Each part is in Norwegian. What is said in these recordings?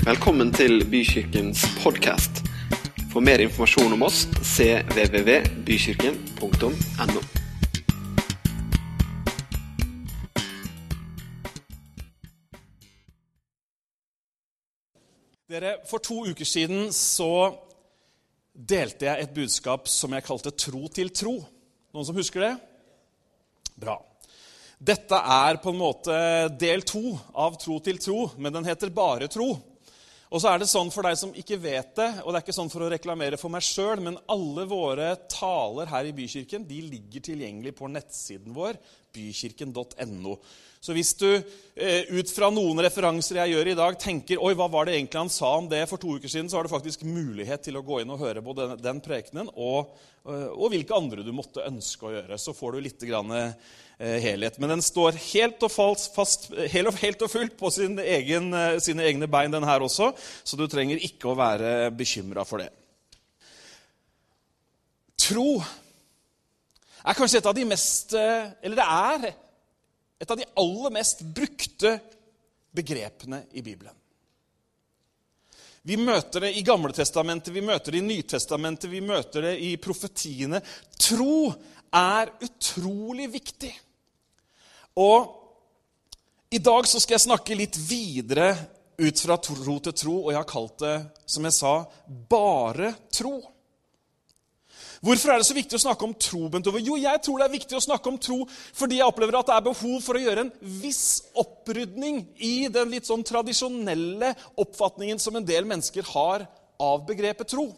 Velkommen til Bykirkens podkast. For mer informasjon om oss cvvvbykirken.no. Dere, For to uker siden så delte jeg et budskap som jeg kalte 'Tro til tro'. Noen som husker det? Bra. Dette er på en måte del to av Tro til tro, men den heter bare tro. Og så er det sånn for deg som ikke vet det, og det er ikke sånn for å reklamere for meg sjøl, men alle våre taler her i Bykirken de ligger tilgjengelig på nettsiden vår, bykirken.no. Så hvis du eh, ut fra noen referanser jeg gjør i dag, tenker oi, hva var det egentlig han sa om det for to uker siden, så har du faktisk mulighet til å gå inn og høre på den, den prekenen og, eh, og hvilke andre du måtte ønske å gjøre. Så får du litt grann, eh, helhet. Men den står helt og fast, helt og, helt og fullt på sin egen, sine egne bein, den her også, så du trenger ikke å være bekymra for det. Tro er kanskje et av de mest Eller det er et av de aller mest brukte begrepene i Bibelen. Vi møter det i Gamletestamentet, vi møter det i Nytestamentet, vi møter det i profetiene. Tro er utrolig viktig. Og i dag så skal jeg snakke litt videre ut fra tro til tro, og jeg har kalt det, som jeg sa, bare tro. Hvorfor er det så viktig å snakke om tro? Bentover? Jo, jeg tror det er viktig å snakke om tro fordi jeg opplever at det er behov for å gjøre en viss opprydning i den litt sånn tradisjonelle oppfatningen som en del mennesker har av begrepet tro.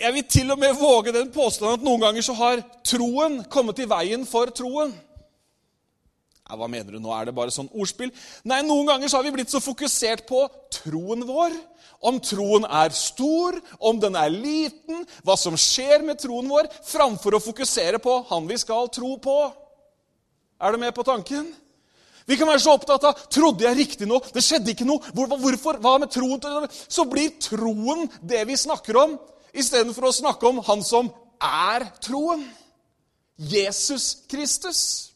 Jeg vil til og med våge den påstanden at noen ganger så har troen kommet i veien for troen. Ja, hva mener du nå? Er det bare sånn ordspill? Nei, noen ganger så har vi blitt så fokusert på troen vår om troen er stor, om den er liten, hva som skjer med troen vår, framfor å fokusere på han vi skal tro på. Er du med på tanken? Vi kan være så opptatt av trodde jeg riktig nå, det skjedde ikke noe. Hvorfor? Hva med troen? Så blir troen det vi snakker om, istedenfor å snakke om han som er troen. Jesus Kristus.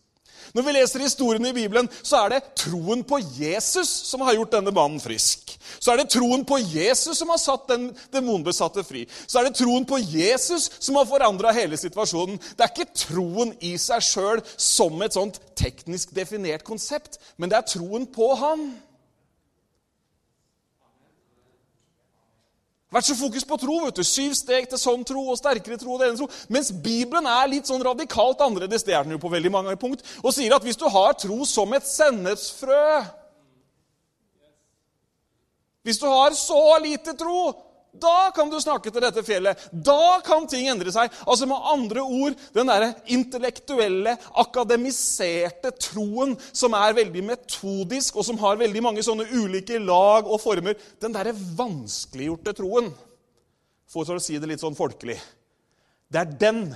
Når vi leser historiene i Bibelen, så er det troen på Jesus som har gjort denne mannen frisk. Så er det troen på Jesus som har satt den demonbesatte fri. Så er det troen på Jesus som har forandra hele situasjonen. Det er ikke troen i seg sjøl som et sånt teknisk definert konsept, men det er troen på Han. Vært så fokus på tro. vet du. Syv steg til sånn tro og sterkere tro. og denne tro. Mens Bibelen er litt sånn radikalt annerledes det er den jo på veldig mange punkt, og sier at hvis du har tro som et sennepsfrø Hvis du har så lite tro da kan du snakke til dette fjellet. Da kan ting endre seg. Altså Med andre ord den der intellektuelle, akademiserte troen som er veldig metodisk, og som har veldig mange sånne ulike lag og former. Den derre vanskeliggjorte troen, for å si det litt sånn folkelig. Det er den.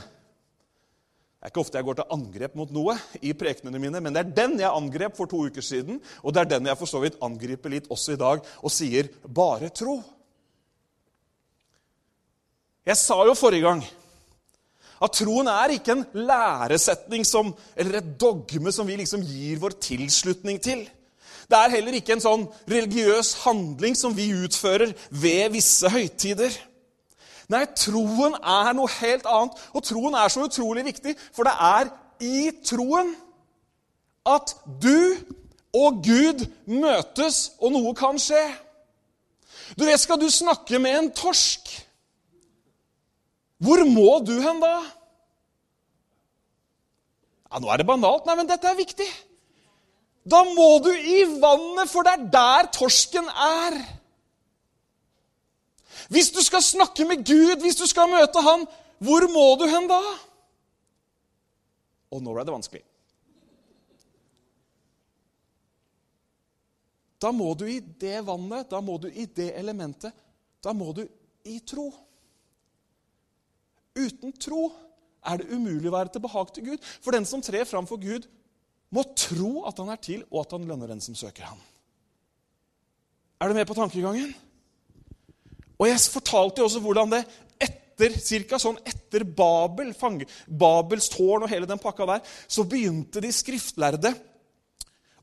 Det er ikke ofte jeg går til angrep mot noe i prekenene mine, men det er den jeg angrep for to uker siden, og det er den jeg for så vidt angriper litt også i dag og sier 'bare tro'. Jeg sa jo forrige gang at troen er ikke en læresetning som, eller et dogme som vi liksom gir vår tilslutning til. Det er heller ikke en sånn religiøs handling som vi utfører ved visse høytider. Nei, troen er noe helt annet, og troen er så utrolig viktig, for det er i troen at du og Gud møtes, og noe kan skje. Du vet, Skal du snakke med en torsk hvor må du hen da? Ja, Nå er det banalt. Nei, men dette er viktig. Da må du i vannet, for det er der torsken er. Hvis du skal snakke med Gud, hvis du skal møte Han, hvor må du hen da? Og nå ble det vanskelig. Da må du i det vannet, da må du i det elementet, da må du i tro. Uten tro er det umulig å være til behag til Gud. For den som trer fram for Gud, må tro at han er til, og at han lønner den som søker ham. Er du med på tankegangen? Og Jeg fortalte jo også hvordan det etter cirka sånn etter Babel, Babels tårn og hele den pakka der, så begynte de skriftlærde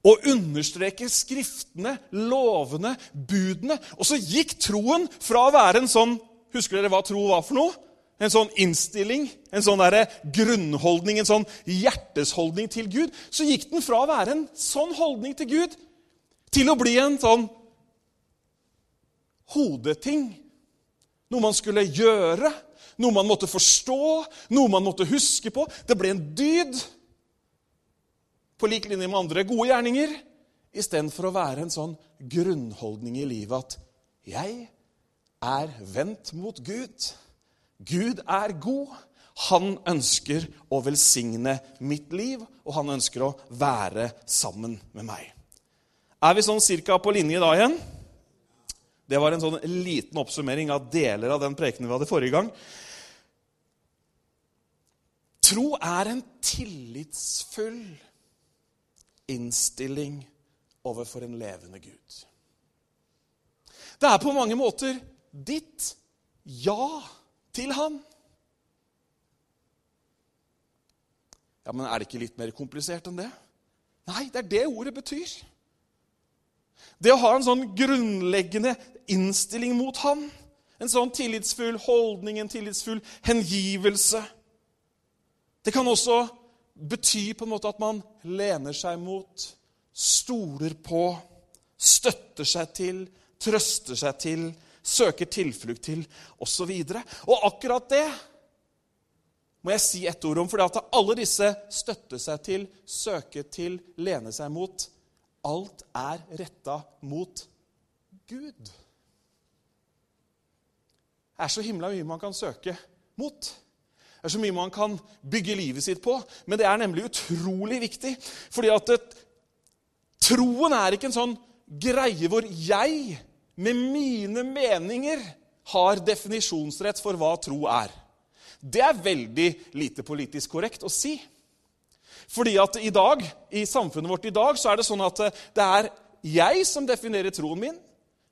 å understreke skriftene, lovene, budene. Og så gikk troen fra å være en sånn Husker dere hva tro var for noe? En sånn innstilling, en sånn der grunnholdning, en sånn hjertesholdning til Gud. Så gikk den fra å være en sånn holdning til Gud til å bli en sånn hodeting. Noe man skulle gjøre, noe man måtte forstå, noe man måtte huske på. Det ble en dyd på lik linje med andre gode gjerninger, istedenfor å være en sånn grunnholdning i livet at jeg er vendt mot Gud. Gud er god. Han ønsker å velsigne mitt liv, og han ønsker å være sammen med meg. Er vi sånn cirka på linje da igjen? Det var en sånn liten oppsummering av deler av den prekenen vi hadde forrige gang. Tro er en tillitsfull innstilling overfor en levende Gud. Det er på mange måter ditt ja til Han. Ja, Men er det ikke litt mer komplisert enn det? Nei, det er det ordet betyr. Det å ha en sånn grunnleggende innstilling mot ham, en sånn tillitsfull holdning, en tillitsfull hengivelse Det kan også bety på en måte at man lener seg mot, stoler på, støtter seg til, trøster seg til, søker tilflukt til, osv. Og, og akkurat det må jeg si ett ord om, for at alle disse støtter seg til, søker til, lener seg mot Alt er retta mot Gud. Det er så himla mye man kan søke mot. Det er så mye man kan bygge livet sitt på. Men det er nemlig utrolig viktig. Fordi at troen er ikke en sånn greie hvor jeg med mine meninger har definisjonsrett for hva tro er. Det er veldig lite politisk korrekt å si. Fordi at i dag, i samfunnet vårt i dag så er det sånn at eh, det er jeg som definerer troen min.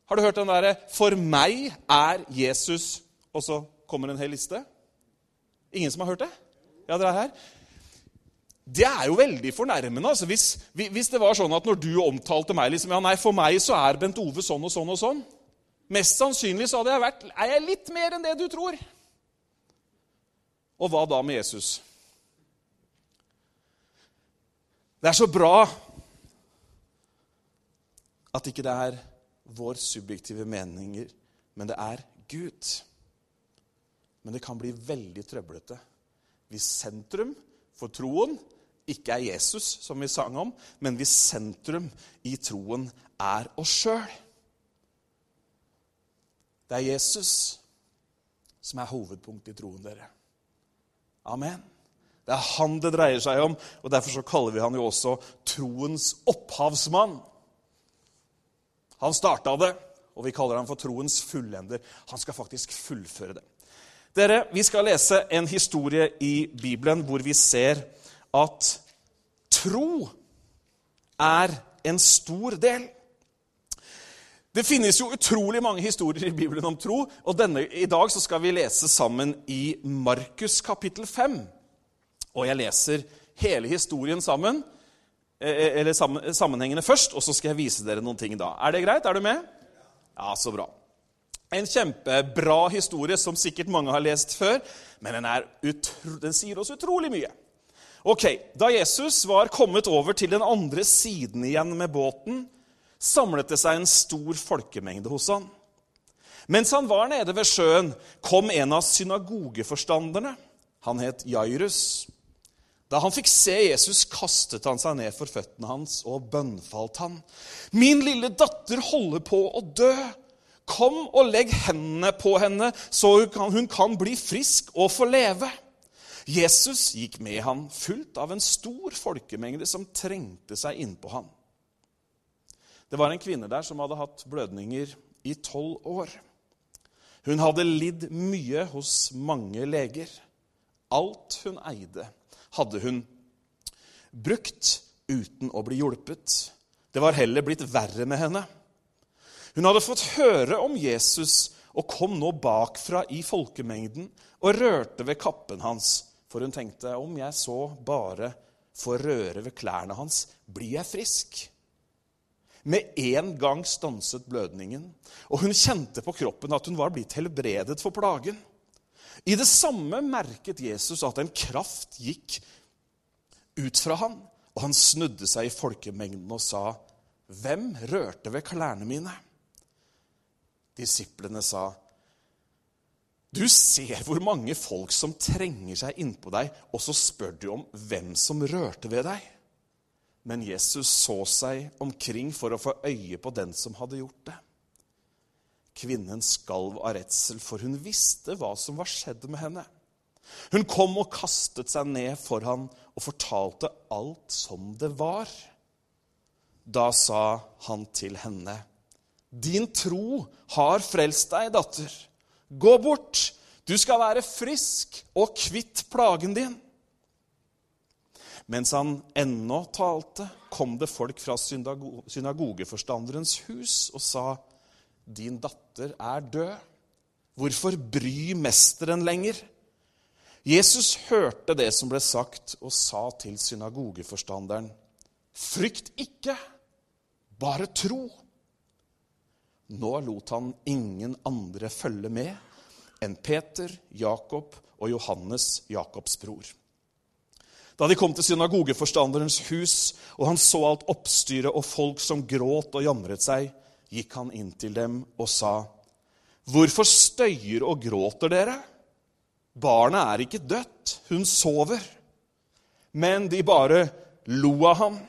Har du hørt den derre 'For meg er Jesus' Og så kommer en hel liste? Ingen som har hørt det? Ja, dere er her. Det er jo veldig fornærmende. altså hvis, hvis, det var sånn at når du omtalte meg liksom, ja nei, For meg så er Bent Ove sånn og sånn og sånn. Mest sannsynlig så hadde jeg vært Er jeg litt mer enn det du tror? Og hva da med Jesus? Det er så bra at ikke det er vår subjektive meninger, men det er Gud. Men det kan bli veldig trøblete hvis sentrum for troen ikke er Jesus, som vi sang om, men hvis sentrum i troen er oss sjøl. Det er Jesus som er hovedpunktet i troen, dere. Amen. Det er han det dreier seg om, og derfor så kaller vi han jo også troens opphavsmann. Han starta det, og vi kaller han for troens fullender. Han skal faktisk fullføre det. Dere, Vi skal lese en historie i Bibelen hvor vi ser at tro er en stor del. Det finnes jo utrolig mange historier i Bibelen om tro, og denne, i dag skal vi lese sammen i Markus kapittel 5. Og jeg leser hele historien sammen, eh, eh, eller sammenhengende først, og så skal jeg vise dere noen ting da. Er det greit? Er du med? Ja, så bra. En kjempebra historie som sikkert mange har lest før, men den, den sier oss utrolig mye. Ok, Da Jesus var kommet over til den andre siden igjen med båten, samlet det seg en stor folkemengde hos han. Mens han var nede ved sjøen, kom en av synagogeforstanderne. Han het Jairus. Da han fikk se Jesus, kastet han seg ned for føttene hans og bønnfalt han. Min lille datter holder på å dø. Kom og legg hendene på henne, så hun kan, bli frisk og få leve. Jesus gikk med han, fulgt av en stor folkemengde som trengte seg innpå han. Det var en kvinne der som hadde hatt blødninger i tolv år. Hun hadde lidd mye hos mange leger. Alt hun eide, hadde hun brukt uten å bli hjulpet. Det var heller blitt verre med henne. Hun hadde fått høre om Jesus og kom nå bakfra i folkemengden og rørte ved kappen hans, for hun tenkte om jeg så bare får røre ved klærne hans, blir jeg frisk. Med en gang stanset blødningen, og hun kjente på kroppen at hun var blitt helbredet for plagen. I det samme merket Jesus at en kraft gikk ut fra ham, og han snudde seg i folkemengden og sa, 'Hvem rørte ved klærne mine?' Disiplene sa, 'Du ser hvor mange folk som trenger seg innpå deg, og så spør du om hvem som rørte ved deg.' Men Jesus så seg omkring for å få øye på den som hadde gjort det. Kvinnen skalv av redsel, for hun visste hva som var skjedd med henne. Hun kom og kastet seg ned for han og fortalte alt som det var. Da sa han til henne, 'Din tro har frelst deg, datter. Gå bort. Du skal være frisk og kvitt plagen din.' Mens han ennå talte, kom det folk fra synagogeforstanderens hus og sa, 'Din datter er død. Hvorfor bry mesteren lenger?' Jesus hørte det som ble sagt, og sa til synagogeforstanderen, 'Frykt ikke, bare tro.' Nå lot han ingen andre følge med enn Peter, Jakob og Johannes, Jakobs bror. Da de kom til synagogeforstanderens hus, og han så alt oppstyret og folk som gråt og jamret seg, gikk han inn til dem og sa, 'Hvorfor støyer og gråter dere?' Barnet er ikke dødt, hun sover. Men de bare lo av ham.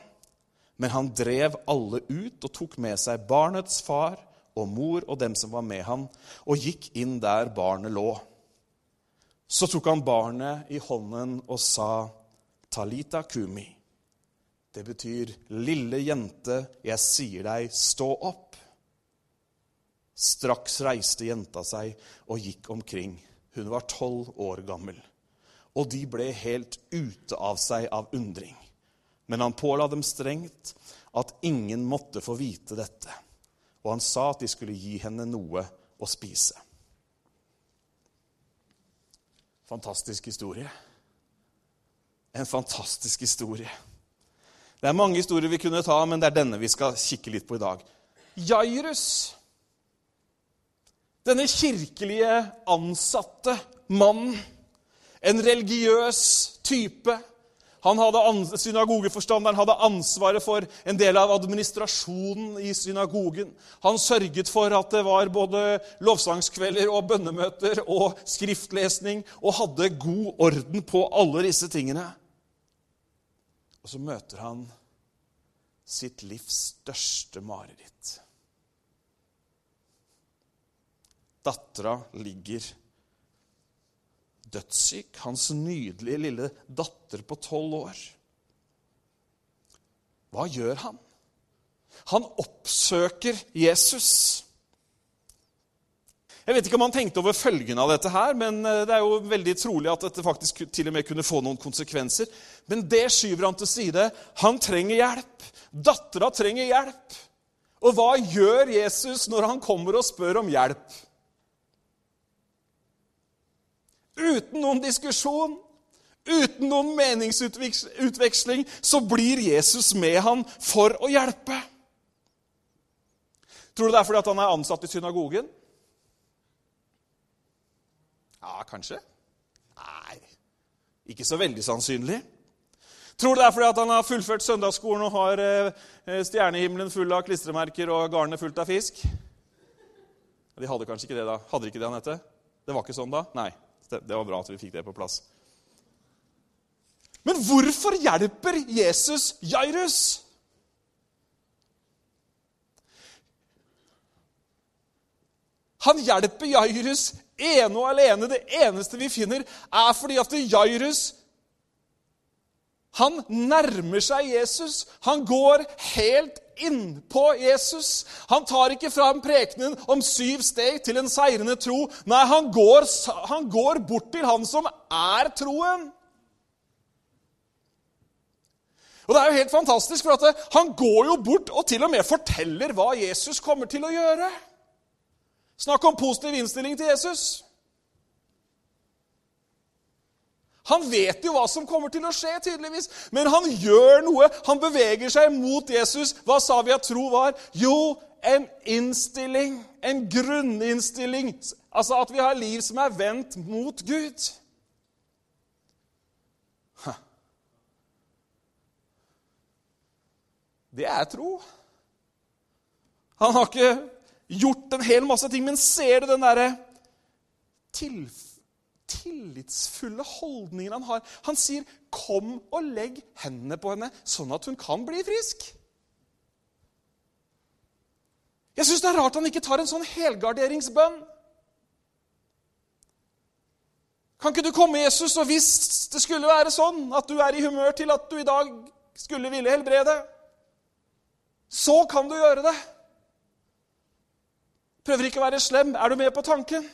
Men han drev alle ut og tok med seg barnets far og mor og dem som var med ham, og gikk inn der barnet lå. Så tok han barnet i hånden og sa, Talita kumi. Det betyr 'lille jente, jeg sier deg, stå opp'. Straks reiste jenta seg og gikk omkring. Hun var tolv år gammel. Og de ble helt ute av seg av undring. Men han påla dem strengt at ingen måtte få vite dette. Og han sa at de skulle gi henne noe å spise. Fantastisk historie en fantastisk historie. Det er mange historier vi kunne ta, men det er denne vi skal kikke litt på i dag. Jairus, denne kirkelige ansatte mannen, en religiøs type hadde, Synagogeforstanderen hadde ansvaret for en del av administrasjonen i synagogen. Han sørget for at det var både lovsangskvelder og bønnemøter og skriftlesning, og hadde god orden på alle disse tingene. Og så møter han sitt livs største mareritt. Dattera ligger dødssyk, hans nydelige lille datter på tolv år. Hva gjør han? Han oppsøker Jesus. Jeg vet ikke om han tenkte over følgene av dette, her, men eh, det er jo veldig trolig at dette faktisk til og med kunne få noen konsekvenser. Men det skyver han til side. Han trenger hjelp. Dattera trenger hjelp. Og hva gjør Jesus når han kommer og spør om hjelp? Uten noen diskusjon, uten noen meningsutveksling, så blir Jesus med han for å hjelpe. Tror du det er fordi han er ansatt i synagogen? Ja, kanskje? Nei, ikke så veldig sannsynlig. Tror du det er fordi han har fullført søndagsskolen og har eh, stjernehimmelen full av klistremerker og garnet fullt av fisk? De hadde kanskje ikke det da. Hadde de ikke det, Anette? Det var ikke sånn da? Nei. Det var bra at vi fikk det på plass. Men hvorfor hjelper Jesus Jairus? Han hjelper Jairus ene og alene. Det eneste vi finner, er fordi at Jairus han nærmer seg Jesus. Han går helt innpå Jesus. Han tar ikke fram prekenen om syv steg til en seirende tro. Nei, han går, han går bort til han som er troen. Og Det er jo helt fantastisk, for at han går jo bort og til og med forteller hva Jesus kommer til å gjøre. Snakk om positiv innstilling til Jesus. Han vet jo hva som kommer til å skje, tydeligvis. Men han gjør noe. Han beveger seg mot Jesus. Hva sa vi at tro var? Jo, en innstilling. En grunninnstilling. Altså at vi har liv som er vendt mot Gud. Det er tro. Han har ikke gjort en hel masse ting, men ser du den derre tillitsfulle holdningen han har? Han sier, 'Kom og legg hendene på henne, sånn at hun kan bli frisk'. Jeg syns det er rart han ikke tar en sånn helgarderingsbønn. Kan ikke du komme, Jesus, og hvis det skulle være sånn at du er i humør til at du i dag skulle ville helbrede, så kan du gjøre det. Prøver ikke å være slem. Er du med på tanken?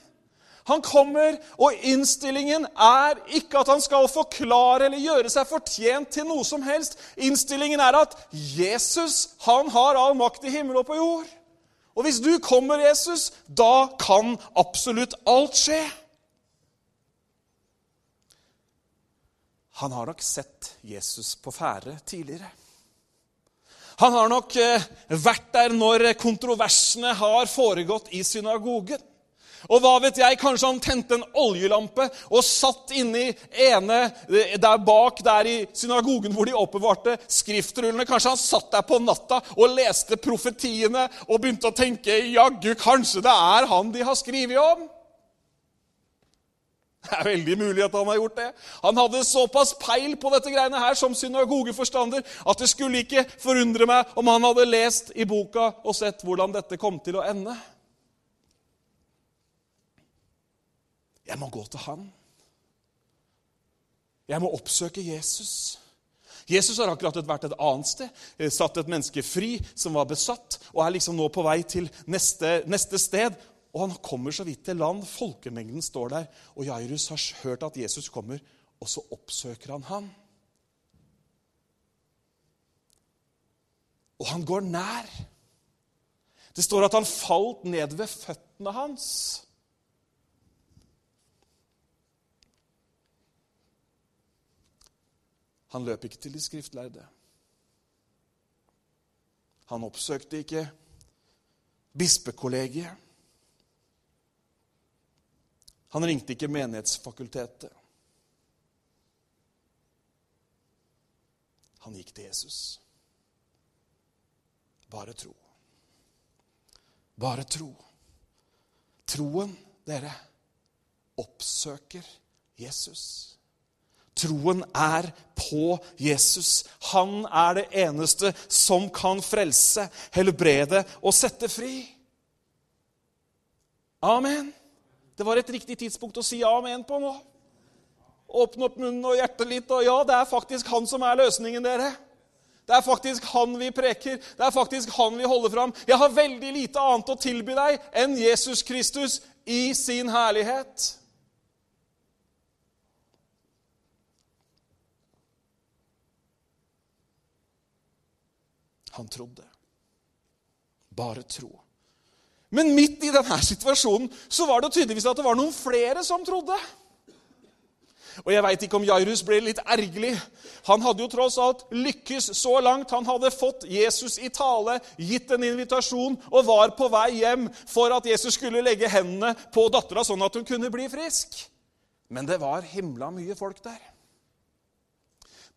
Han kommer, og innstillingen er ikke at han skal forklare eller gjøre seg fortjent til noe som helst. Innstillingen er at Jesus han har all makt i himmel og på jord. Og hvis du kommer, Jesus, da kan absolutt alt skje. Han har nok sett Jesus på ferde tidligere. Han har nok eh, vært der når kontroversene har foregått i synagogen. Og hva vet jeg, kanskje han tente en oljelampe og satt inni ene eh, der bak der i synagogen hvor de oppbevarte skriftrullene. Kanskje han satt der på natta og leste profetiene og begynte å tenke jaggu, kanskje det er han de har skrevet om? Det er veldig mulig at han har gjort det. Han hadde såpass peil på dette greiene her som synagogeforstander at det skulle ikke forundre meg om han hadde lest i boka og sett hvordan dette kom til å ende. Jeg må gå til han. Jeg må oppsøke Jesus. Jesus har akkurat vært et annet sted, eh, satt et menneske fri som var besatt, og er liksom nå på vei til neste, neste sted. Og han kommer så vidt til land. Folkemengden står der. Og Jairus har hørt at Jesus kommer, og så oppsøker han ham. Og han går nær. Det står at han falt ned ved føttene hans. Han løp ikke til de skriftlærde. Han oppsøkte ikke bispekollegiet. Han ringte ikke Menighetsfakultetet. Han gikk til Jesus. Bare tro. Bare tro. Troen, dere, oppsøker Jesus. Troen er på Jesus. Han er det eneste som kan frelse, helbrede og sette fri. Amen. Det var et riktig tidspunkt å si amen på nå. Åpne opp munnen og hjertet litt. Og ja, det er faktisk han som er løsningen, dere. Det er faktisk han vi preker. Det er faktisk han vi holder fram. Jeg har veldig lite annet å tilby deg enn Jesus Kristus i sin herlighet. Han trodde. Bare tro. Men midt i denne situasjonen så var det tydeligvis at det var noen flere som trodde. Og Jeg veit ikke om Jairus ble litt ergerlig. Han hadde jo tross alt lykkes så langt. Han hadde fått Jesus i tale, gitt en invitasjon og var på vei hjem for at Jesus skulle legge hendene på dattera sånn at hun kunne bli frisk. Men det var himla mye folk der.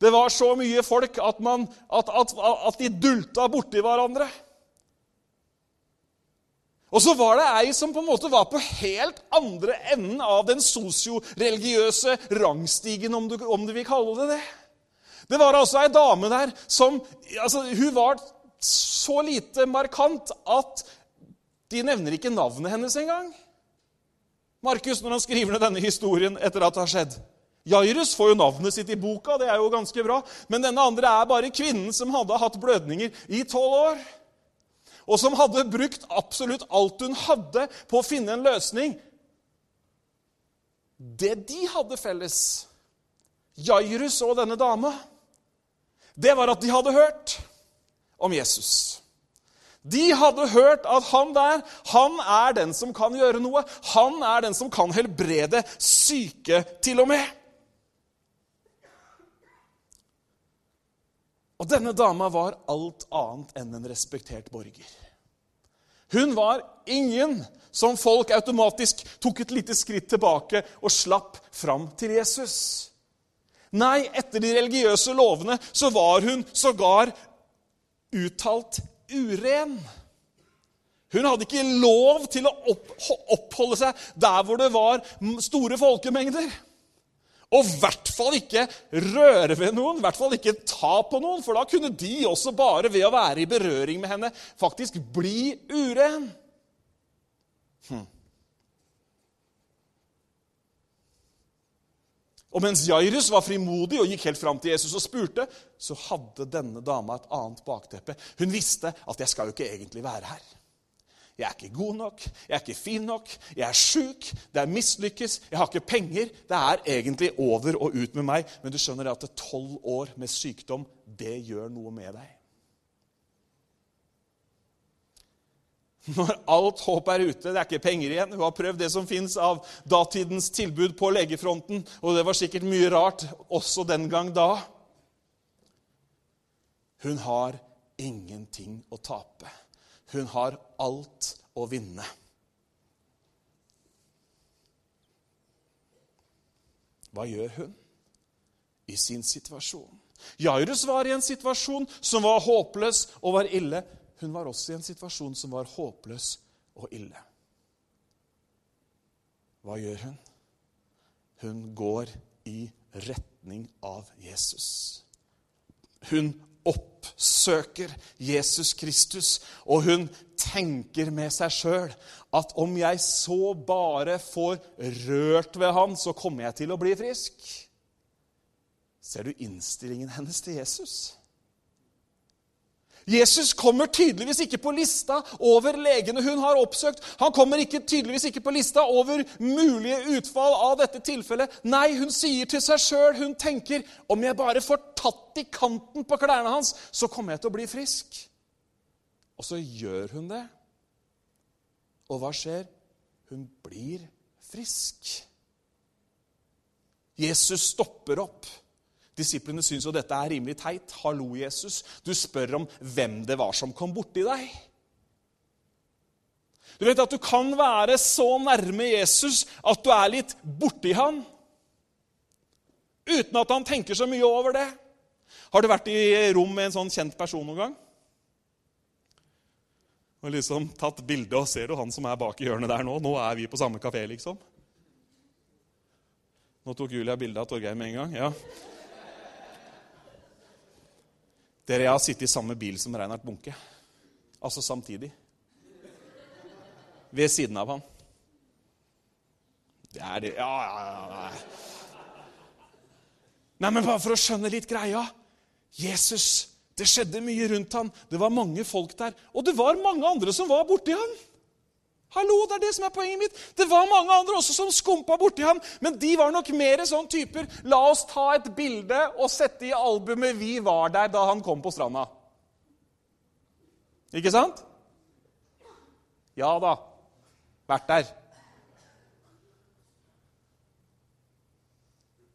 Det var så mye folk at, man, at, at, at de dulta borti hverandre. Og så var det ei som på en måte var på helt andre enden av den sosioreligiøse rangstigen, om du, om du vil kalle det det. Det var altså ei dame der som altså, Hun var så lite markant at de nevner ikke navnet hennes engang. Markus, når han skriver ned denne historien etter at det har skjedd. Jairus får jo navnet sitt i boka, det er jo ganske bra. Men denne andre er bare kvinnen som hadde hatt blødninger i tolv år og som hadde brukt absolutt alt hun hadde på å finne en løsning. Det de hadde felles, Jairus og denne dama, det var at de hadde hørt om Jesus. De hadde hørt at han der, han er den som kan gjøre noe. Han er den som kan helbrede syke, til og med. Og denne dama var alt annet enn en respektert borger. Hun var ingen som folk automatisk tok et lite skritt tilbake og slapp fram til Jesus. Nei, etter de religiøse lovene så var hun sågar uttalt uren. Hun hadde ikke lov til å oppholde seg der hvor det var store folkemengder. Og i hvert fall ikke røre ved noen, i hvert fall ikke ta på noen, for da kunne de også bare ved å være i berøring med henne faktisk bli uren. Hm. Og mens Jairus var frimodig og gikk helt fram til Jesus og spurte, så hadde denne dama et annet bakteppe. Hun visste at 'jeg skal jo ikke egentlig være her'. Jeg er ikke god nok, jeg er ikke fin nok, jeg er sjuk, det er mislykkes, jeg har ikke penger. Det er egentlig over og ut med meg. Men du skjønner at tolv år med sykdom, det gjør noe med deg. Når alt håp er ute, det er ikke penger igjen Hun har prøvd det som fins av datidens tilbud på legefronten, og det var sikkert mye rart også den gang da. Hun har ingenting å tape. Hun har alt å vinne. Hva gjør hun i sin situasjon? Jairus var i en situasjon som var håpløs og var ille. Hun var også i en situasjon som var håpløs og ille. Hva gjør hun? Hun går i retning av Jesus. Hun oppsøker Jesus Kristus, og hun tenker med seg sjøl at om jeg så bare får rørt ved han, så kommer jeg til å bli frisk. Ser du innstillingen hennes til Jesus? Jesus kommer tydeligvis ikke på lista over legene hun har oppsøkt. Han kommer ikke, tydeligvis ikke på lista over mulige utfall av dette tilfellet. Nei, hun sier til seg sjøl, hun tenker, om jeg bare får tatt i kanten på klærne hans, så kommer jeg til å bli frisk. Og så gjør hun det. Og hva skjer? Hun blir frisk. Jesus stopper opp. Disiplene syns jo dette er rimelig teit. Hallo, Jesus. Du spør om hvem det var som kom borti deg. Du vet at du kan være så nærme Jesus at du er litt borti han, uten at han tenker så mye over det. Har du vært i rom med en sånn kjent person noen gang? Og liksom tatt bilde og ser du han som er bak i hjørnet der nå? Nå er vi på samme kafé, liksom. Nå tok Julia bilde av Torgeir med en gang. ja. Dere, jeg har sittet i samme bil som Reinhard Bunke. Altså samtidig. Ved siden av han. Det er det Ja, ja, ja. Nei, men bare for å skjønne litt greia. Jesus, det skjedde mye rundt han. Det var mange folk der. Og det var mange andre som var borti han. Hallo, det er det som er poenget mitt. Det var mange andre også som skumpa borti ham, men de var nok mer sånn typer La oss ta et bilde og sette i albumet 'Vi var der da han kom på stranda'. Ikke sant? Ja da. Vært der.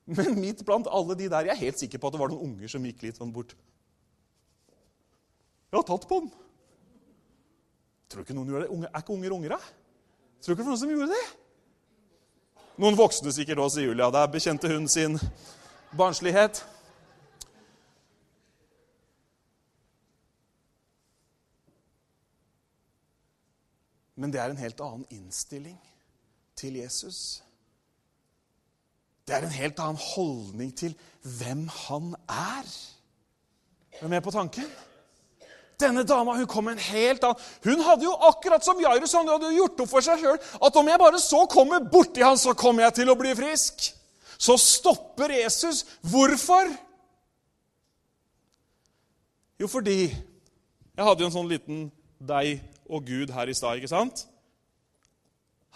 Men midt blant alle de der Jeg er helt sikker på at det var noen unger som gikk litt sånn bort. Jeg har tatt på den. Tror du ikke noen gjør det? Unge, er ikke unger unger, da? Tror du ikke noen som gjorde det? Noen voksne sikkert også, sier Julia. Der bekjente hun sin barnslighet. Men det er en helt annen innstilling til Jesus. Det er en helt annen holdning til hvem han er. Er du med på tanken? Denne dama hun kom en helt annen Hun hadde jo akkurat som Jairus han hadde gjort opp for seg sjøl at om jeg bare så kommer borti han, så kommer jeg til å bli frisk. Så stopper Jesus. Hvorfor? Jo, fordi Jeg hadde jo en sånn liten deg og Gud her i stad, ikke sant?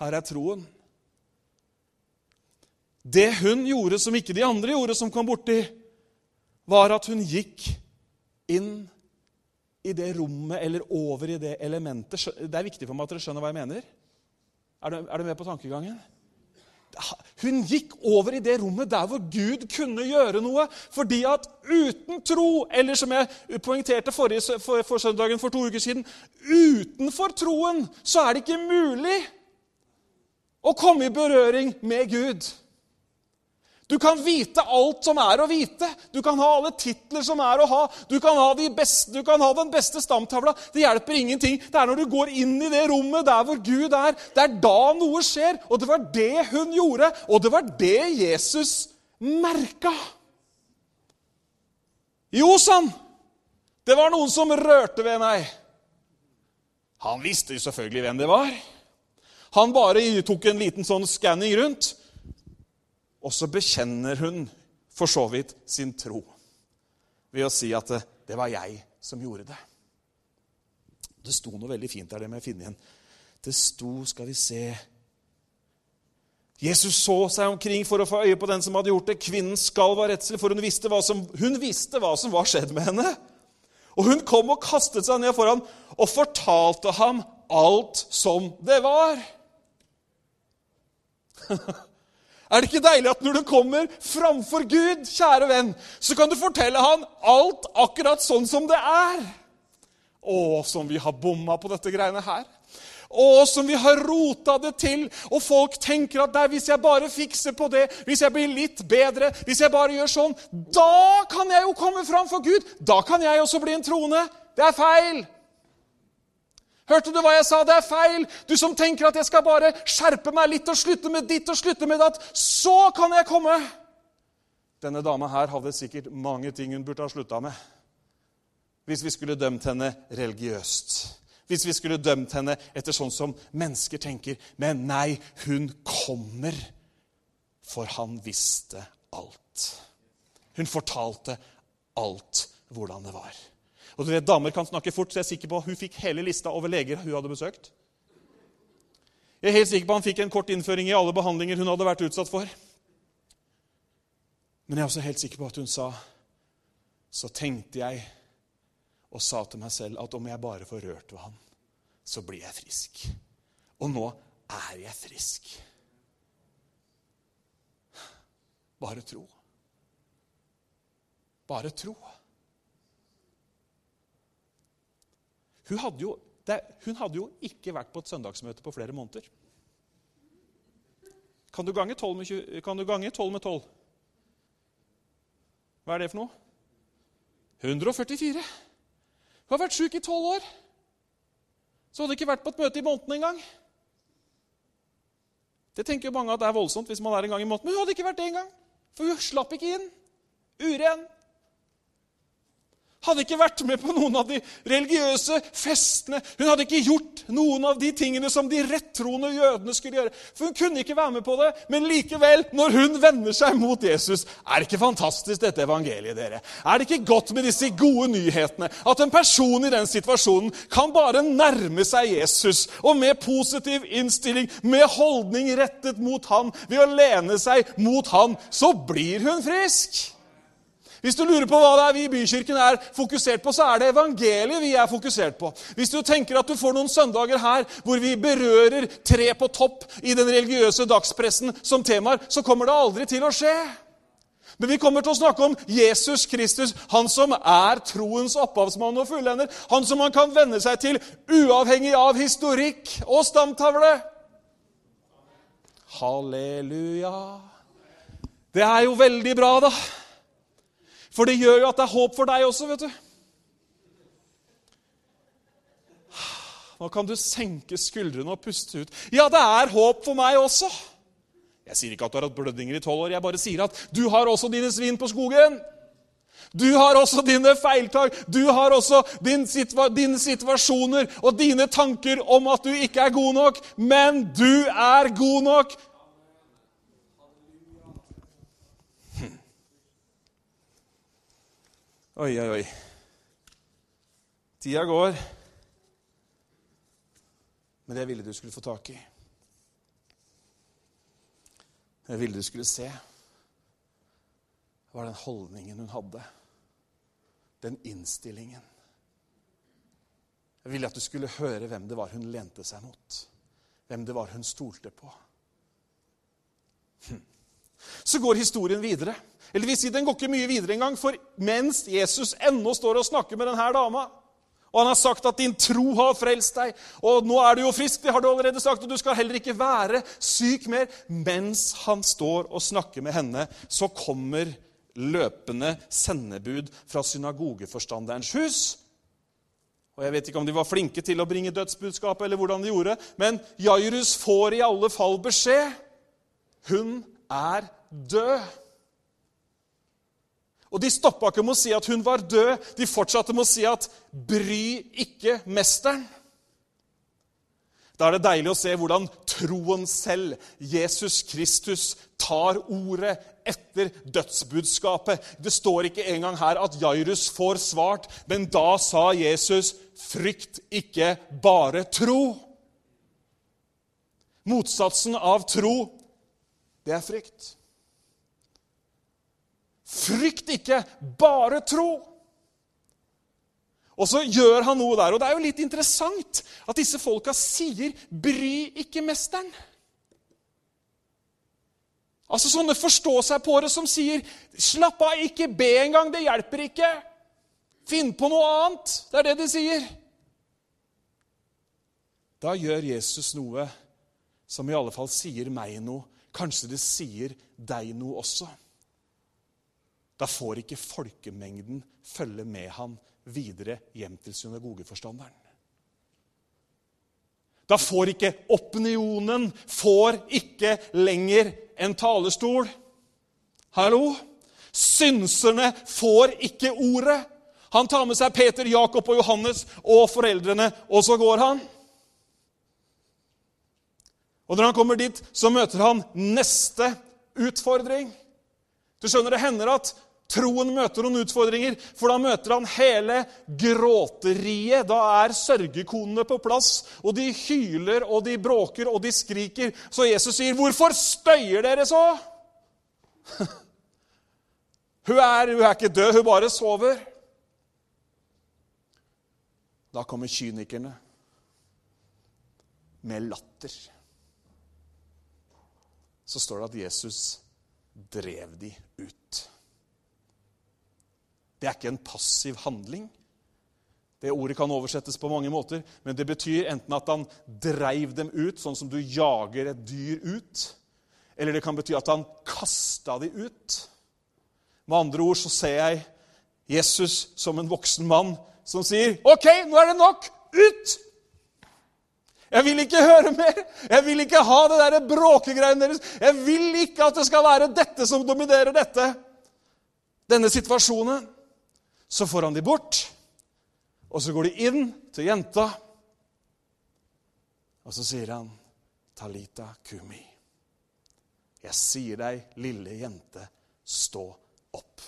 Her er troen. Det hun gjorde som ikke de andre gjorde, som kom borti, var at hun gikk inn i det rommet eller over i det elementet. Det er viktig for meg at dere skjønner hva jeg mener. Er du, er du med på tankegangen? Hun gikk over i det rommet der hvor Gud kunne gjøre noe. Fordi at uten tro, eller som jeg poengterte forrige, for, for søndagen for to uker siden Utenfor troen så er det ikke mulig å komme i berøring med Gud. Du kan vite alt som er å vite. Du kan ha alle titler som er å ha. Du kan ha, de beste, du kan ha den beste stamtavla. Det hjelper ingenting. Det er når du går inn i det rommet der hvor Gud er, det er da noe skjer. Og det var det hun gjorde, og det var det Jesus merka. Jo sann, det var noen som rørte ved meg. Han visste jo selvfølgelig hvem det var. Han bare tok en liten sånn skanning rundt. Og så bekjenner hun for så vidt sin tro ved å si at det, var jeg som gjorde det. Det sto noe veldig fint der, det må jeg finne igjen. Det sto, skal vi se Jesus så seg omkring for å få øye på den som hadde gjort det. Kvinnen skal være redsel, for hun visste, som, hun visste hva som var skjedd med henne. Og hun kom og kastet seg ned foran og fortalte ham alt som det var. Er det ikke deilig at når du kommer framfor Gud, kjære venn, så kan du fortelle han alt akkurat sånn som det er? Å, som vi har bomma på dette greiene her. Å, som vi har rota det til. Og folk tenker at nei, hvis jeg bare fikser på det, hvis jeg blir litt bedre, hvis jeg bare gjør sånn, da kan jeg jo komme fram for Gud. Da kan jeg også bli en troende. Det er feil. Hørte du hva jeg sa? Det er feil. Du som tenker at jeg skal bare skjerpe meg litt og slutte med ditt og slutte med datt. Så kan jeg komme. Denne dama her hadde sikkert mange ting hun burde ha slutta med. Hvis vi skulle dømt henne religiøst. Hvis vi skulle dømt henne etter sånn som mennesker tenker. Men nei, hun kommer, for han visste alt. Hun fortalte alt hvordan det var. Og du vet, Damer kan snakke fort, så jeg er sikker på at hun fikk hele lista over leger hun hadde besøkt. Jeg er helt sikker på at Han fikk en kort innføring i alle behandlinger hun hadde vært utsatt for. Men jeg er også helt sikker på at hun sa Så tenkte jeg og sa til meg selv at om jeg bare får rørt ved han, så blir jeg frisk. Og nå er jeg frisk. Bare tro. Bare tro. Hun hadde, jo, det, hun hadde jo ikke vært på et søndagsmøte på flere måneder. Kan du gange 12 med, 20, kan du gange 12 med 12? Hva er det for noe? 144. Hun har vært sjuk i 12 år. Så hadde hun ikke vært på et møte i måneden engang. Det tenker jo mange at det er voldsomt hvis man er en gang i måneden. Men hun hadde ikke vært det engang. For hun slapp ikke inn. Uren hadde ikke vært med på noen av de religiøse festene. Hun hadde ikke gjort noen av de tingene som de rettroende jødene skulle gjøre. For hun kunne ikke være med på det. Men likevel, når hun vender seg mot Jesus Er det ikke fantastisk, dette evangeliet, dere? Er det ikke godt med disse gode nyhetene? At en person i den situasjonen kan bare nærme seg Jesus, og med positiv innstilling, med holdning rettet mot han, ved å lene seg mot han, så blir hun frisk. Hvis du lurer på hva det er vi i Bykirken er fokusert på, så er det evangeliet vi er fokusert på. Hvis du tenker at du får noen søndager her hvor vi berører tre på topp i den religiøse dagspressen som temaer, så kommer det aldri til å skje. Men vi kommer til å snakke om Jesus Kristus, han som er troens opphavsmann og fullender. Han som man kan venne seg til uavhengig av historikk og stamtavle. Halleluja. Det er jo veldig bra, da. For det gjør jo at det er håp for deg også, vet du. Nå kan du senke skuldrene og puste ut. Ja, det er håp for meg også. Jeg sier ikke at du har hatt blødninger i tolv år. Jeg bare sier at du har også dine svin på skogen. Du har også dine feiltak, du har også din situa dine situasjoner og dine tanker om at du ikke er god nok. Men du er god nok Oi, oi, oi. Tida går. Men det jeg ville du skulle få tak i. Jeg ville du skulle se, var den holdningen hun hadde. Den innstillingen. Jeg ville at du skulle høre hvem det var hun lente seg mot. Hvem det var hun stolte på. Så går historien videre. Eller vil si, Den går ikke mye videre engang, for mens Jesus ennå står og snakker med denne dama, og han har sagt at 'din tro har frelst deg', og 'nå er du jo frisk', det har du allerede sagt, og du skal heller ikke være syk mer. Mens han står og snakker med henne, så kommer løpende sendebud fra synagogeforstanderens hus. Og Jeg vet ikke om de var flinke til å bringe dødsbudskapet, eller hvordan de gjorde, men Jairus får i alle fall beskjed. Hun er død. Og De stoppa ikke med å si at hun var død. De fortsatte med å si at 'bry ikke mesteren'. Da er det deilig å se hvordan troen selv, Jesus Kristus, tar ordet etter dødsbudskapet. Det står ikke engang her at Jairus får svart, men da sa Jesus, 'Frykt ikke, bare tro'. Motsatsen av tro, det er frykt. Frykt ikke, bare tro. Og så gjør han noe der. Og det er jo litt interessant at disse folka sier 'bry ikke mesteren'. Altså sånne forstå-seg-på-ere som sier 'slapp av, ikke be engang, det hjelper ikke'. Finn på noe annet. Det er det de sier. Da gjør Jesus noe som i alle fall sier meg noe. Kanskje det sier deg noe også. Da får ikke folkemengden følge med han videre hjem til synagogeforstanderen. Da får ikke opinionen får ikke lenger en talerstol. Hallo? Synserne får ikke ordet. Han tar med seg Peter, Jakob og Johannes og foreldrene, og så går han. Og Når han kommer dit, så møter han neste utfordring. Du skjønner, Det hender at Troen møter noen utfordringer, for da møter han hele gråteriet. Da er sørgekonene på plass, og de hyler og de bråker og de skriker. Så Jesus sier, 'Hvorfor støyer dere så?' Hun er, hun er ikke død, hun bare sover. Da kommer kynikerne med latter. Så står det at Jesus drev de ut. Det er ikke en passiv handling. Det ordet kan oversettes på mange måter, men det betyr enten at han dreiv dem ut, sånn som du jager et dyr ut, eller det kan bety at han kasta dem ut. Med andre ord så ser jeg Jesus som en voksen mann som sier, 'OK, nå er det nok! Ut!' Jeg vil ikke høre mer. Jeg vil ikke ha det der bråkegreiene deres. Jeg vil ikke at det skal være dette som dominerer dette. Denne situasjonen. Så får han de bort, og så går de inn til jenta. Og så sier han, 'Talita kumi'. Jeg sier deg, lille jente, stå opp.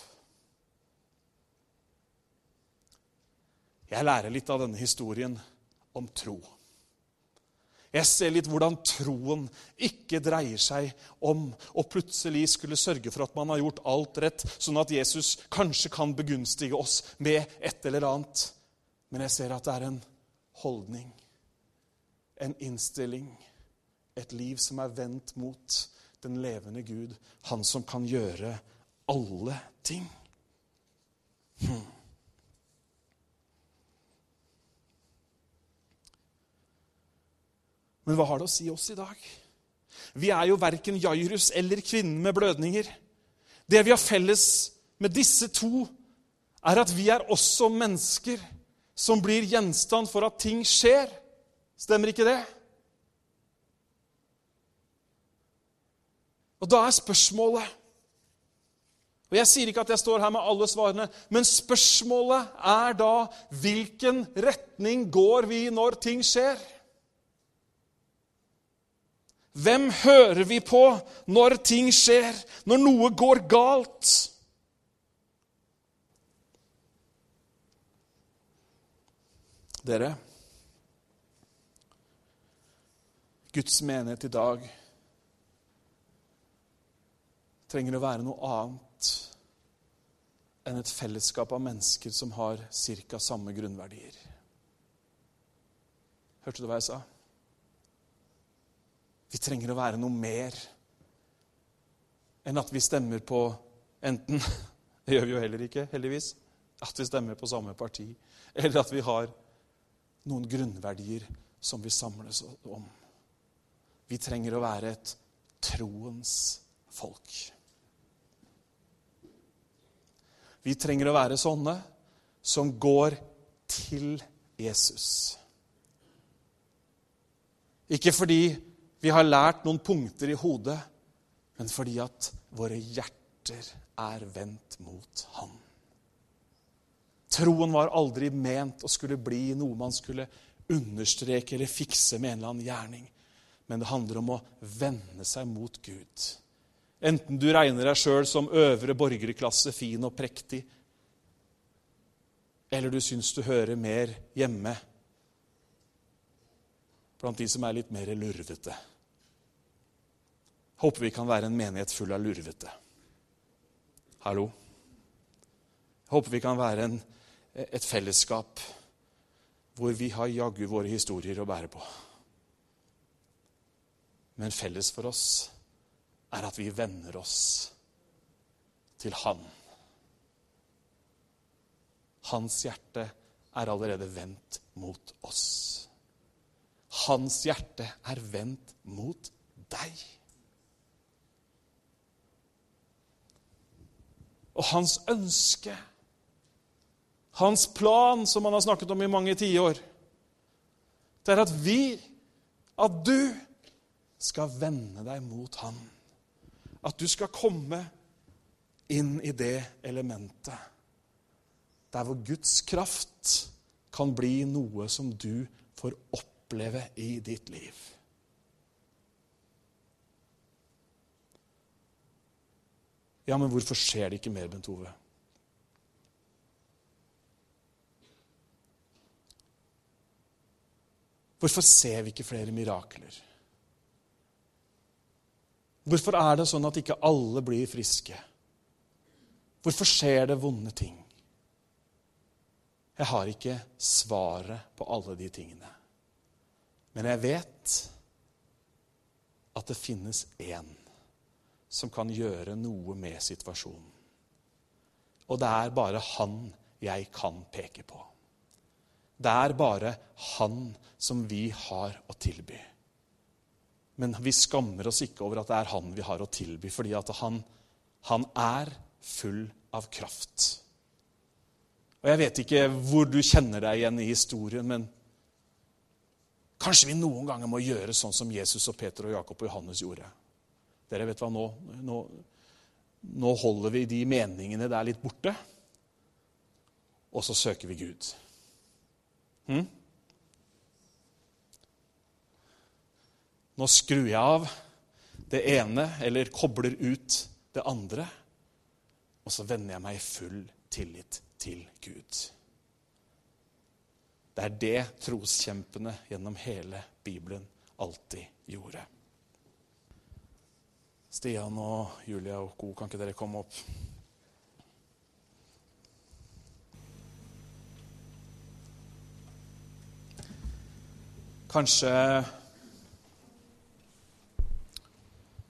Jeg lærer litt av denne historien om tro. Jeg ser litt hvordan troen ikke dreier seg om å plutselig skulle sørge for at man har gjort alt rett, sånn at Jesus kanskje kan begunstige oss med et eller annet. Men jeg ser at det er en holdning, en innstilling, et liv som er vendt mot den levende Gud, han som kan gjøre alle ting. Hmm. Men hva har det å si oss i dag? Vi er jo verken Jairus eller kvinnen med blødninger. Det vi har felles med disse to, er at vi er også mennesker som blir gjenstand for at ting skjer. Stemmer ikke det? Og da er spørsmålet Og jeg sier ikke at jeg står her med alle svarene, men spørsmålet er da hvilken retning går vi når ting skjer? Hvem hører vi på når ting skjer, når noe går galt? Dere, Guds menighet i dag trenger å være noe annet enn et fellesskap av mennesker som har ca. samme grunnverdier. Hørte du hva jeg sa? Vi trenger å være noe mer enn at vi stemmer på enten Det gjør vi jo heller ikke, heldigvis. At vi stemmer på samme parti. Eller at vi har noen grunnverdier som vi samles om. Vi trenger å være et troens folk. Vi trenger å være sånne som går til Jesus. Ikke fordi vi har lært noen punkter i hodet, men fordi at våre hjerter er vendt mot Han. Troen var aldri ment å skulle bli noe man skulle understreke eller fikse med en eller annen gjerning. Men det handler om å vende seg mot Gud. Enten du regner deg sjøl som øvre borgerklasse, fin og prektig, eller du syns du hører mer hjemme blant de som er litt mer lurvete. Håper vi kan være en menighet full av lurvete. Hallo? Håper vi kan være en, et fellesskap hvor vi har jaggu våre historier å bære på. Men felles for oss er at vi venner oss til Han. Hans hjerte er allerede vendt mot oss. Hans hjerte er vendt mot deg. Og hans ønske, hans plan, som han har snakket om i mange tiår, det er at vi, at du, skal vende deg mot han. At du skal komme inn i det elementet der hvor Guds kraft kan bli noe som du får oppleve i ditt liv. Ja, men hvorfor skjer det ikke mer, Bent Ove? Hvorfor ser vi ikke flere mirakler? Hvorfor er det sånn at ikke alle blir friske? Hvorfor skjer det vonde ting? Jeg har ikke svaret på alle de tingene. Men jeg vet at det finnes én som kan gjøre noe med situasjonen. Og det er bare han jeg kan peke på. Det er bare han som vi har å tilby. Men vi skammer oss ikke over at det er han vi har å tilby, fordi at han, han er full av kraft. Og Jeg vet ikke hvor du kjenner deg igjen i historien, men kanskje vi noen ganger må gjøre sånn som Jesus og Peter og Jakob og Johannes gjorde. Dere vet hva, nå, nå, nå holder vi de meningene der litt borte, og så søker vi Gud. Hm? Nå skrur jeg av det ene, eller kobler ut det andre, og så vender jeg meg i full tillit til Gud. Det er det troskjempene gjennom hele Bibelen alltid gjorde. Stian og Julia og co., kan ikke dere komme opp? Kanskje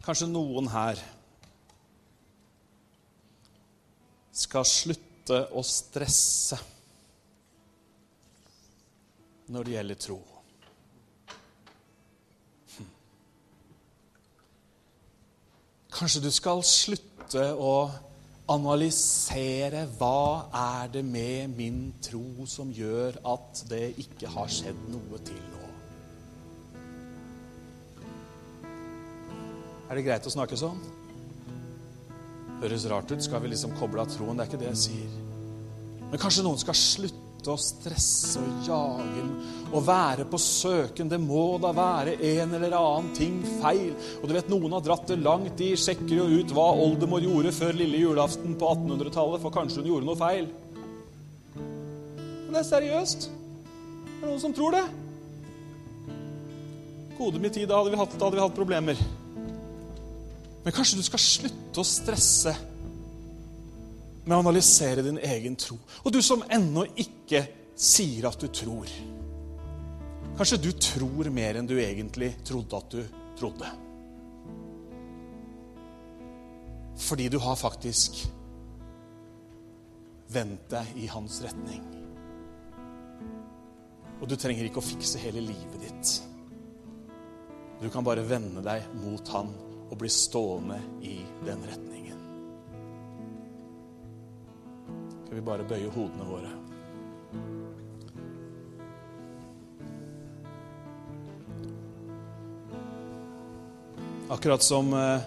Kanskje noen her skal slutte å stresse når det gjelder tro. Kanskje du skal slutte å analysere hva er det med min tro som gjør at det ikke har skjedd noe til nå. Er det greit å snakke sånn? Høres rart ut. Skal vi liksom koble av troen? Det er ikke det jeg sier. Men kanskje noen skal slutte å stresse og jage og være på søken. Det må da være en eller annen ting feil. Og du vet, Noen har dratt det langt. De sjekker jo ut hva oldemor gjorde før lille julaften på 1800-tallet, for kanskje hun gjorde noe feil. Men det er seriøst. Det er noen som tror det. Gode min tid, da hadde vi hatt, da hadde vi hatt problemer. Men kanskje du skal slutte å stresse med å analysere din egen tro. Og du som ennå ikke sier at du tror. Kanskje du tror mer enn du egentlig trodde at du trodde. Fordi du har faktisk vendt deg i hans retning. Og du trenger ikke å fikse hele livet ditt. Du kan bare vende deg mot han og bli stående i den retningen. Vi bare bøye hodene våre? Akkurat som eh,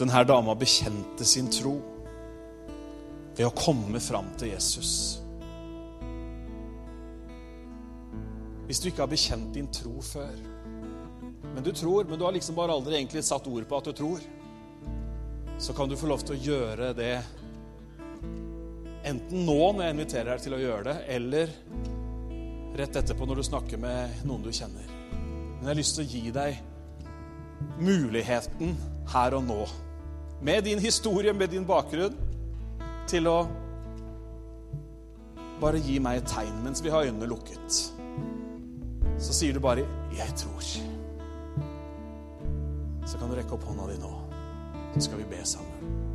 denne dama bekjente sin tro ved å komme fram til Jesus. Hvis du ikke har bekjent din tro før, men du tror, men du har liksom bare aldri egentlig satt ord på at du tror, så kan du få lov til å gjøre det enten nå når jeg inviterer deg til å gjøre det, eller rett etterpå når du snakker med noen du kjenner. Men jeg har lyst til å gi deg muligheten her og nå, med din historie, med din bakgrunn, til å bare gi meg et tegn mens vi har øynene lukket. Så sier du bare 'Jeg tror'. Så kan du rekke opp hånda di nå. Så skal vi be sammen.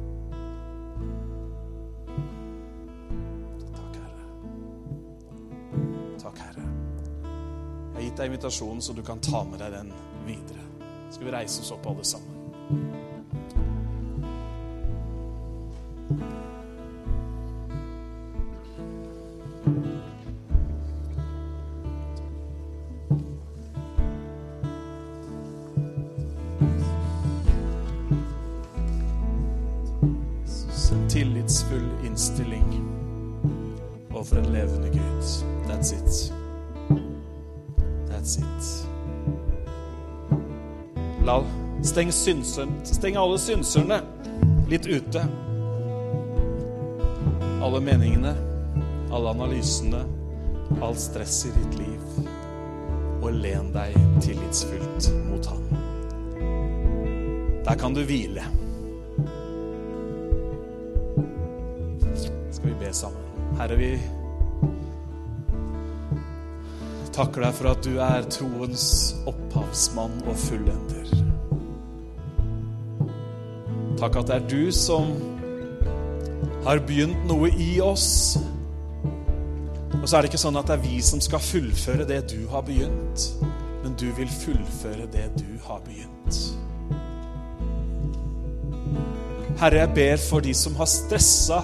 Jeg har gitt deg invitasjonen, så du kan ta med deg den videre. Skal vi reise oss opp, alle sammen? Steng, synseren, steng alle synserne litt ute. Alle meningene, alle analysene, all stress i ditt liv. Og len deg tillitsfullt mot ham. Der kan du hvile. Skal vi be sammen. Herre, vi takker deg for at du er troens opphavsmann og fullender. Takk at det er du som har begynt noe i oss. Og så er det ikke sånn at det er vi som skal fullføre det du har begynt, men du vil fullføre det du har begynt. Herre, jeg ber for de som har stressa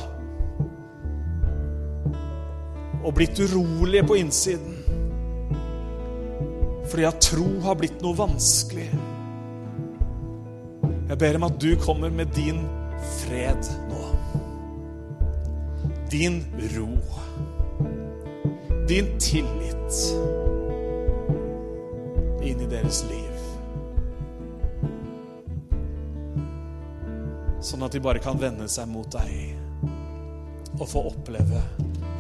og blitt urolige på innsiden fordi at tro har blitt noe vanskelig. Jeg ber om at du kommer med din fred nå. Din ro. Din tillit inn i deres liv. Sånn at de bare kan vende seg mot deg og få oppleve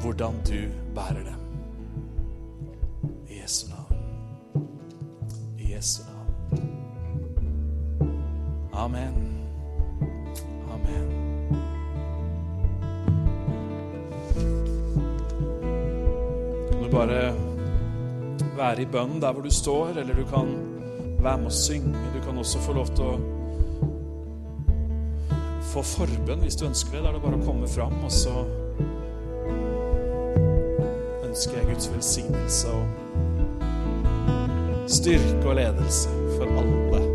hvordan du bærer dem. I Jesu navn. I Jesu. Amen. Amen. Kan du bare være i bønn der hvor du står, eller du kan være med å synge. Du kan også få lov til å få forbønn hvis du ønsker det. Da er det bare å komme fram, og så ønsker jeg Guds velsignelse og styrke og ledelse for alle